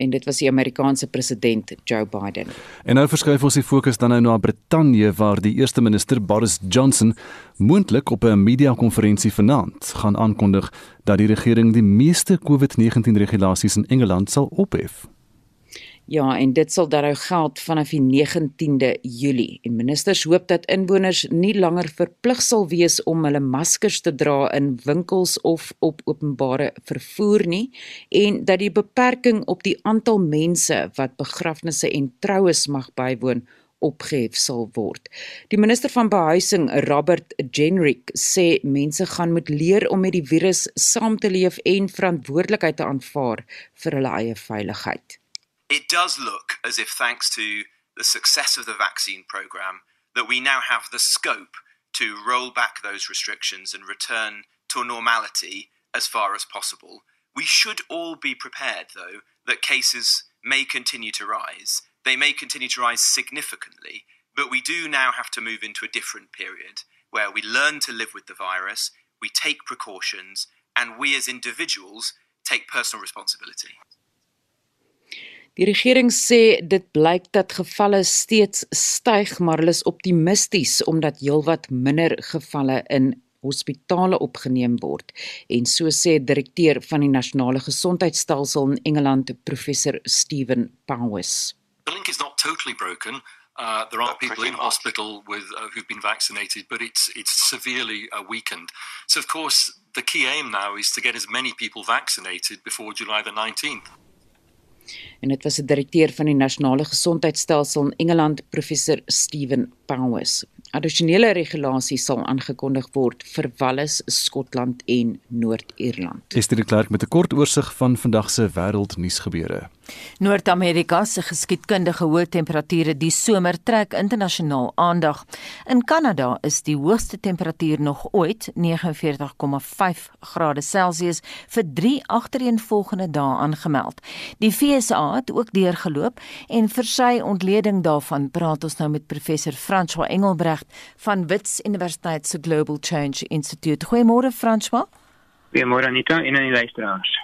en dit was die Amerikaanse president Joe Biden. En nou verskuif ons die fokus dan nou na Brittanje waar die eerste minister Boris Johnson moontlik op 'n media-konferensie vanaand gaan aankondig dat die regering die meeste COVID-19 regulasies in Engeland sal ophef. Ja, en dit sal daarou geld vanaf die 19de Julie. En ministers hoop dat inwoners nie langer verplig sal wees om hulle maskers te dra in winkels of op openbare vervoer nie en dat die beperking op die aantal mense wat begrafnisse en troues mag bywoon opgehef sal word. Die minister van behuising, Robert Jenrick, sê mense gaan moet leer om met die virus saam te leef en verantwoordelikheid te aanvaar vir hulle eie veiligheid. It does look as if, thanks to the success of the vaccine program, that we now have the scope to roll back those restrictions and return to normality as far as possible. We should all be prepared, though, that cases may continue to rise. They may continue to rise significantly, but we do now have to move into a different period where we learn to live with the virus, we take precautions, and we as individuals take personal responsibility. Die regering sê dit blyk dat gevalle steeds styg, maar hulle is optimisties omdat heelwat minder gevalle in hospitale opgeneem word. En so sê direkteur van die nasionale gesondheidstelsel in Engeland, professor Stephen Powers. The link is not totally broken. Uh, there are people in hospital with uh, who've been vaccinated, but it's it's severely uh, weakened. So, of course, the key aim now is to get as many people vaccinated before July the 19th en dit was 'n direkteur van die nasionale gesondheidstelsel in Engeland professor Steven Powers. Addisionele regulasies sal aangekondig word vir Wallis, Skotland en Noord-Ierland. Dit 'n klerk met 'n kort oorsig van vandag se wêreldnuusgebeure? Noord-Amerika se geskiedkundige hoë temperature die somer trek internasionaal aandag. In Kanada is die hoogste temperatuur nog ooit 49,5 grade Celsius vir 3 agtereenvolgende dae aangemeld. Die FSA het ook deurgeloop en vir sy ontleding daarvan praat ons nou met professor François Engelbrecht van Wits Universiteit se Global Change Institute. Goeiemôre François. Goeiemôre Anita en aan die luisteraars.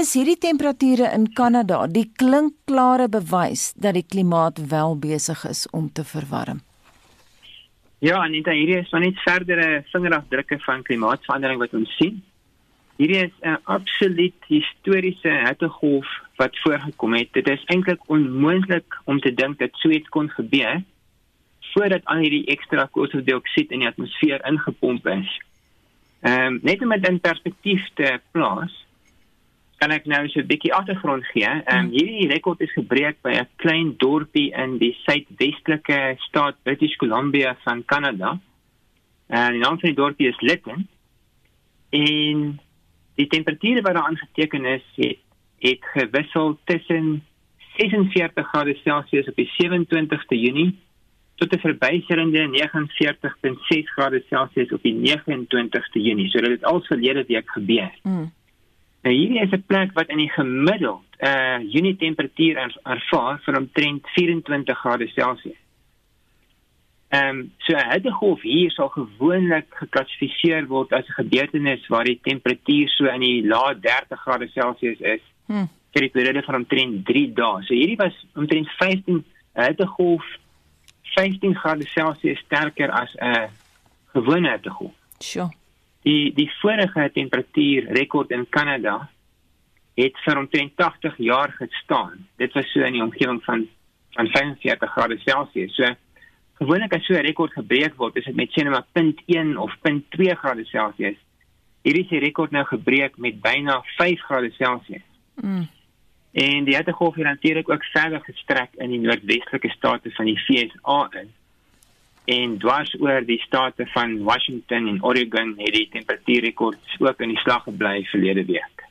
Is hierdie temperature in Kanada die klinkklare bewys dat die klimaat wel besig is om te verwarm? Ja, Anita, hierdie is van net verdere vingerafdrukke van klimaatsverandering wat ons sien. Hierdie is 'n absoluut historiese hittegolf wat voorgekom het. Dit is eintlik onmoontlik om te dink dat so iets kon gebeur voordat al hierdie ekstra koolstofdioksied in die atmosfeer ingepomp is. Ehm um, net om dit in perspektief te plaas, kan ek nou so 'n bietjie agtergrond gee. Ehm um, hierdie rekord is gebreek by 'n klein dorpie in die suidwestelike staat British Columbia van Kanada. En die naam van die dorpie is Lytton. En die temperature wat daar aangeteken is, het, het gewissel tussen 46 grade Celsius op die 27ste Junie tot 'n verbyserende 49.6 grade Celsius op die 29ste Junie. So dit het al verlede week gebeur. Mm. Nou hierdie is 'n plek wat in die gemiddeld 'n uh, unit temperatuur ervaar van omtrent 24 grade Celsius. Ehm um, so 'n hittegolf hier sal gewoonlik geklassifiseer word as 'n gebeurtenis waar die temperatuur so in die lae 30 grade Celsius is. Hmm. vir die periode van omtrent 3 dae. So hierdie was omtrent 15 hittegolf 15 grade Celsius sterker as 'n gewone hittegolf. Sjoe. Die die vorige temperatuur rekord in Kanada het vir omtrent 80 jaar gestaan. Dit was so in die omgewing van van 45 grade Celsius. So gewoonlik as so 'n rekord gebreek word, is dit met sê net maar 0.1 of 0.2 grade Celsius. Hierdie is die rekord nou gebreek met byna 5 grade Celsius. Mm. En die hittegolf het natuurlik ook verder gestrek in die noordwestelike state van die VSA in. En dwars oor die state van Washington en Oregon het die temperatuurrekords ook in die slag gebly verlede week.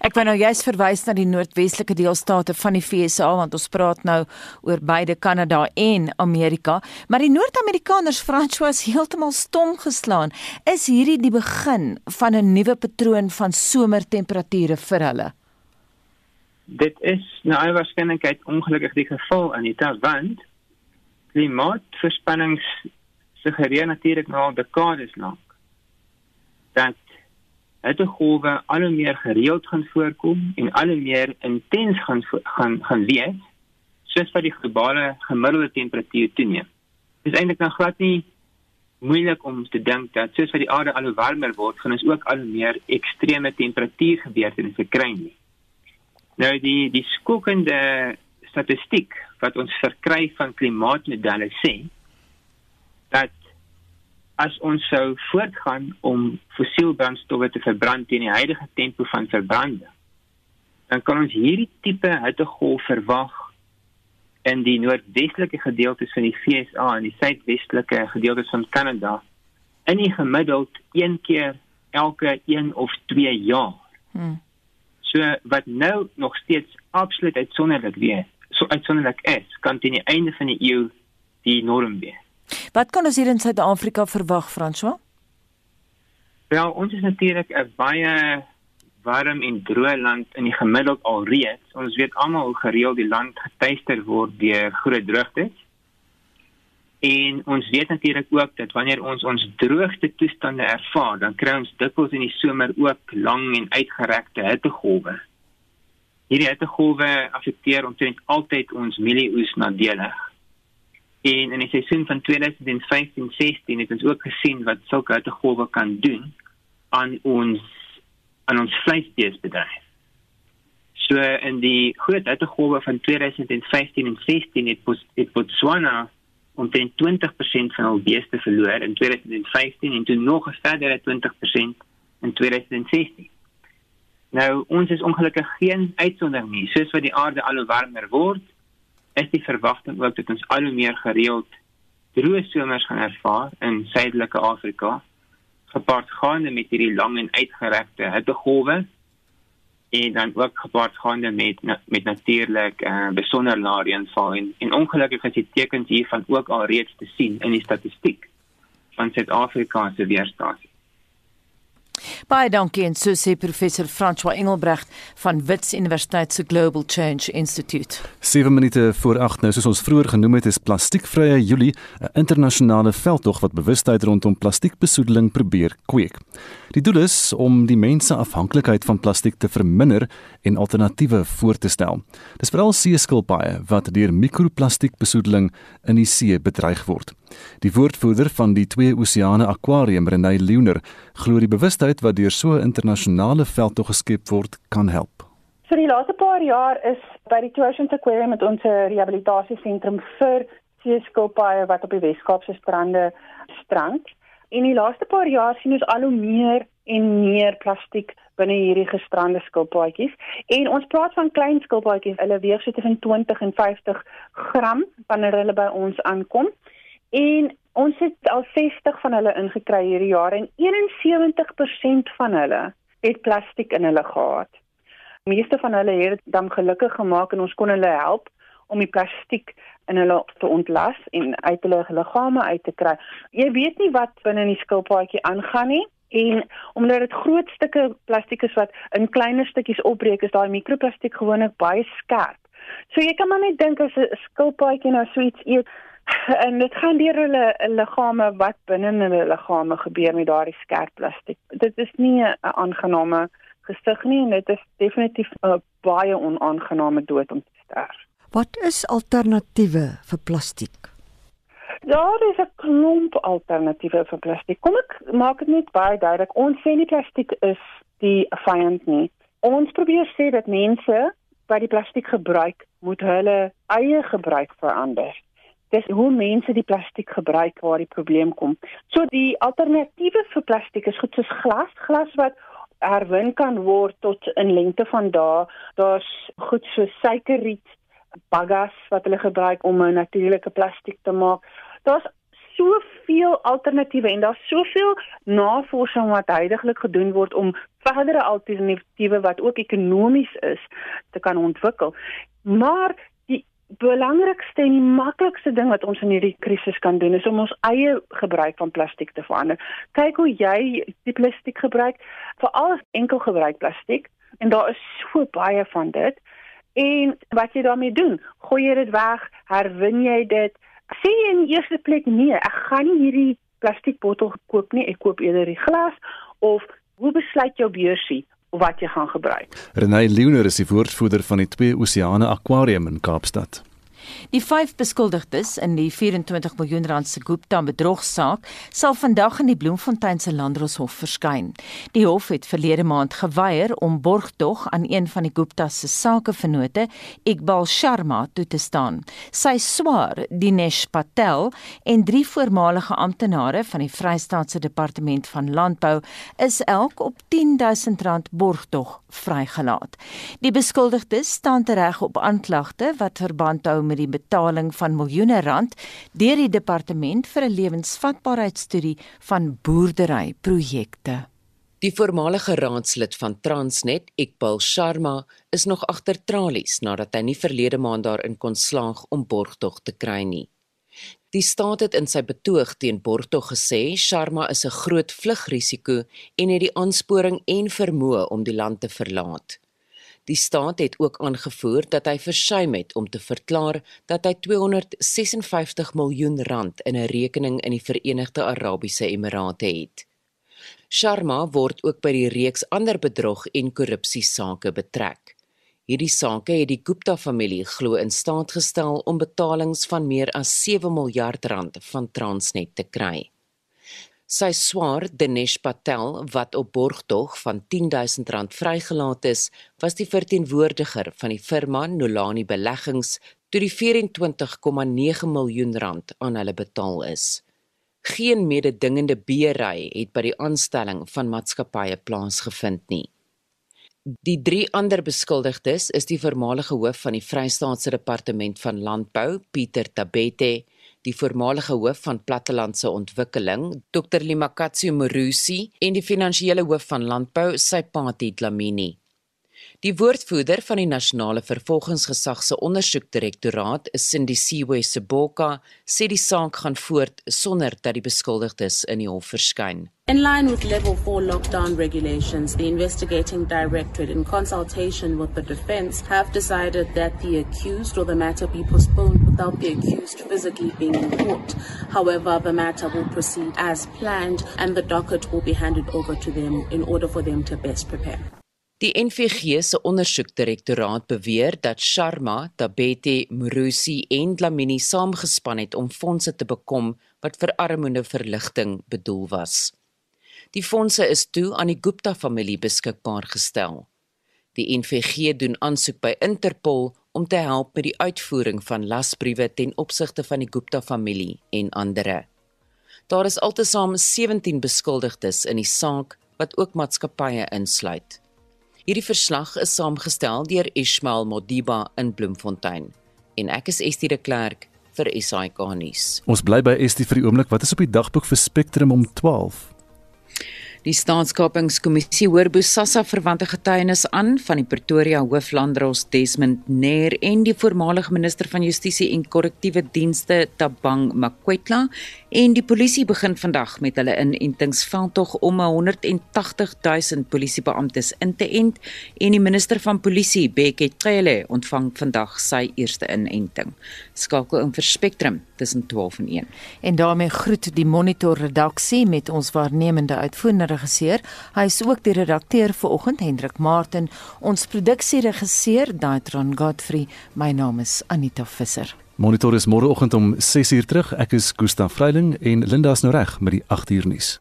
Ek wou nou juist verwys na die noordwestelike deelstate van die VSA want ons praat nou oor beide Kanada en Amerika, maar die Noord-Amerikaners François heeltemal stom geslaan. Is hierdie die begin van 'n nuwe patroon van somertemperature vir hulle? Dit is nou al waarskynlikheid ongelukkig die geval in die want klimaatverspannings suggereer natuurlik nou al dekades lank dat hittegolwe al hoe meer gereeld gaan voorkom en al hoe meer intens gaan gaan gaan wees soos wat die globale gemiddelde temperatuur toeneem. Is eintlik nou glad nie moeilik om te dink dat soos wat die aarde al hoe warmer word, gaan ons ook al hoe meer ekstreme temperatuurgebeurtenisse kry nie. Nou die die skokkende statistiek wat ons verkry van klimaatmodelle sê dat as ons sou voortgaan om fossielbrandstowwe te verbrand teen die huidige tempo van verbranding, dan kan ons hierdie tipe hittegolf verwag in die noordwestelike gedeeltes van die VSA en die suidwestelike gedeeltes van Kanada in die gemiddeld een keer elke 1 of 2 jaar. Hmm. So wat nou nog steeds absoluut uitsonderlik wees, so uitsonderlik is, kan teen die einde van die eeu die norm wees. Wat kan ons hier in Suid-Afrika verwag, François? Wel, ons is natuurlik 'n baie warm en droë land in die gemiddeld alreeds. Ons weet almal hoe gereeld die land getuister word deur groot droogtes. En ons weet natuurlik ook dat wanneer ons ons droogte toestande ervaar, dan kry ons dikwels in die somer ook lang en uitgerekte hittegolwe. Hierdie hittegolwe affekteer omtrent altyd ons mielieoes nadelig. En in die seisoen van 2015-16 het ons ook gesien wat sulke hittegolwe kan doen aan ons aan ons vleisbeesbedryf. So in die groot hittegolwe van 2015 en 16 het, het Botswana omtrent 20% van hul beeste verloor in 2015 en toe nog 'n verdere 20% in 2016. Nou ons is ongelukkig geen uitsondering nie. Soos wat die aarde al hoe warmer word, is die verwagting ook dat ons al hoe meer gereeld droë somers gaan ervaar in suidelike Afrika gepaard gaande met hierdie lang en uitgerekte hittegolwe en dan ook gepaard gaande met met natuurlik uh, besonder lae reënval en, en ongelukkig is die tekens hiervan ook al reeds te sien in die statistiek van Suid-Afrika se weerstasie Baie dankie en so sê professor François Engelbrecht van Wits Universiteit se Global Change Institute. 7 minute voor 8 nou soos ons vroeër genoem het is plastiekvrye Julie 'n internasionale veldtog wat bewustheid rondom plastiekbesoedeling probeer kweek. Die doel is om die mense afhanklikheid van plastiek te verminder en alternatiewe voor te stel. Dis veral seeskilpaaie wat deur mikroplastiekbesoedeling in die see bedreig word. Die woordvoerder van die Twee Oseane Aquarium, Renay Leuner, glo die bewustheid wat deur so 'n internasionale veldtog geskep word, kan help. Vir die laaste paar jaar is by die Two Oceans Aquarium met ons rehabilitasiesentrum vir seeskilpaaie wat op die Weskaapse strande strand. In die laaste paar jaar sien ons al hoe meer en meer plastiek binne hierdie gestrande skilpaadjies. En ons praat van klein skilpaadjies hulle weeg so tussen 20 en 50 gram wanneer hulle by ons aankom. En ons het al 60 van hulle ingekry hierdie jaar en 71% van hulle het plastiek in hulle gehad. Meeste van hulle het dan gelukkig gemaak en ons kon hulle help om die plastiek in hulle te ontlas en uit hulle liggame uit te kry. Jy weet nie wat binne in die skilpaadjie aangaan nie En omdat dit groot stukke plastiek is wat in kleiner stukkies opbreek, is daai mikroplastiek gewoonlik baie skerp. So jy kan maar net dink as 'n skilpaadjie nou so iets eet en dit gaan deur hulle liggame wat binne in hulle liggame gebeur met daardie skerp plastiek. Dit is nie 'n aangename gesig nie en dit is definitief 'n baie onaangename dood om te sterf. Wat is alternatiewe vir plastiek? Daar is 'n klomp alternatiewe vir plastiek. Kom ek maak dit net baie duidelik. Ons sê nie plastiek is die vyand nie. Ons probeer sê dat mense wat die plastiek gebruik, moet hulle eie gebruik verander. Dis hoe mense die plastiek gebruik waar die probleem kom. So die alternatiewe vir plastiek is goed soos glas, glas wat herwin kan word tot in lengte van dae. Daar's goed so suikerriet, bagas wat hulle gebruik om 'n natuurlike plastiek te maak. Daar's soveel alternatiewe en daar's soveel navorsing wat heidaglik gedoen word om verdere alternatiewe wat ook ekonomies is te kan ontwikkel. Maar belangrikste en die maklikste ding wat ons in hierdie krisis kan doen is om ons eie gebruik van plastiek te verander. Kyk hoe jy die plastiek gebruik, veral enkel gebruik plastiek en daar is so baie van dit. En wat jy daarmee doen? Gooi jy dit weg? Herwin jy dit? Sê jy in die eerste plek nee, ek gaan nie hierdie plastiekbottel koop nie, ek koop eerder die glas of hoe besluit jou beursie wat jy gaan gebruik. Renay Leoner is die woordvoerder van die Twee Oseane Aquarium in Kaapstad. Die vyf beskuldigdes in die 24 miljoen rand se Gupta bedrogsaak sal vandag in die Bloemfontein se Landdroshof verskyn. Die hof het verlede maand geweier om borgtog aan een van die Gupta se sakevennote, Iqbal Sharma, toe te staan. Sy swaar, Dinesh Patel en drie voormalige amptenare van die Vrystaatse Departement van Landbou is elk op R10000 borgtog vrygelaat. Die beskuldigdes staan tereg op aanklagte wat verband hou met die betaling van miljoene rand deur die departement vir 'n lewensvatbaarheidstudie van boerderyprojekte. Die voormalige raadslid van Transnet, Iqbal Sharma, is nog agter tralies nadat hy nie verlede maand daarin kon slaag om borgtog te kry nie. Die staat het in sy betoog teen borgtog gesê Sharma is 'n groot vlugrisiko en het die aansporing en vermoë om die land te verlaat. Die staat het ook aangevoer dat hy versuim het om te verklaar dat hy 256 miljoen rand in 'n rekening in die Verenigde Arabiese Emirate het. Sharma word ook by die reeks ander bedrog en korrupsie sake betrek. Hierdie sake het die Gupta familie glo in staat gestel om betalings van meer as 7 miljard rand van Transnet te kry. Sy swaar Dinesh Patel wat op borgtog van R10000 vrygelaat is, was die verteenwoordiger van die firma Nolani Beleggings toe die 24,9 miljoen rand aan hulle betaal is. Geen mededingende beery het by die aanstelling van maatskappye plaasgevind nie. Die drie ander beskuldigdes is die voormalige hoof van die Vrystaatse Departement van Landbou, Pieter Tabete, die voormalige hoof van plattelandse ontwikkeling, Dr Limakatsi Morusi en die finansiële hoof van landbou, Sypati Dlamini. Die woordvoerder van die nasionale vervolgingsgesag se ondersoekdirektoraat, Cindy Siwe Seboka, sê die saak gaan voort sonder dat die beskuldigdes in die hof verskyn. In line with level 4 lockdown regulations, the investigating directorate in consultation with the defense have decided that the accused or the matter be postponed without the accused physically being in court. However, the matter will proceed as planned and the docket will be handed over to them in order for them to best prepare. Die NVG se ondersoekdirektoraat beweer dat Sharma, Tabete, Murusi en Dlamini saamgespan het om fondse te bekom wat vir armoede verligting bedoel was. Die fondse is toe aan die Gupta familie beskikbaar gestel. Die NVG doen aansoek by Interpol om te help met die uitvoering van lasbriewe ten opsigte van die Gupta familie en ander. Daar is altesaam 17 beskuldigdes in die saak wat ook maatskappye insluit. Hierdie verslag is saamgestel deur Ismail Modiba in Bloemfontein en ek is Estie de Klerk vir SAK nuus. Ons bly by Estie vir die oomblik. Wat is op die dagboek vir Spectrum om 12? Die staatskapingskommissie hoor Bosasa verwante getuienis aan van die Pretoria hooflandros Desmond Nair en die voormalige minister van Justisie en Korrektiewe Dienste Tabang Makwetla en die polisie begin vandag met hulle inentingsveldtog om 180 000 polisiebeamptes in te ent en die minister van polisie Bekkie Cele ontvang vandag sy eerste inenting. Skakel in vir Spectrum tussen 12 en 1. En daarmee groet die Monitor redaksie met ons waarnemende uitvoerende regisseur. Hy is ook die redakteur vir oggend Hendrik Martin, ons produksieregisseur Daitron Godfrey. My naam is Anita Visser. Monitor is môreoggend om 6uur terug. Ek is Gustaf Vreiling en Linda is nou reg met die 8uur nuus.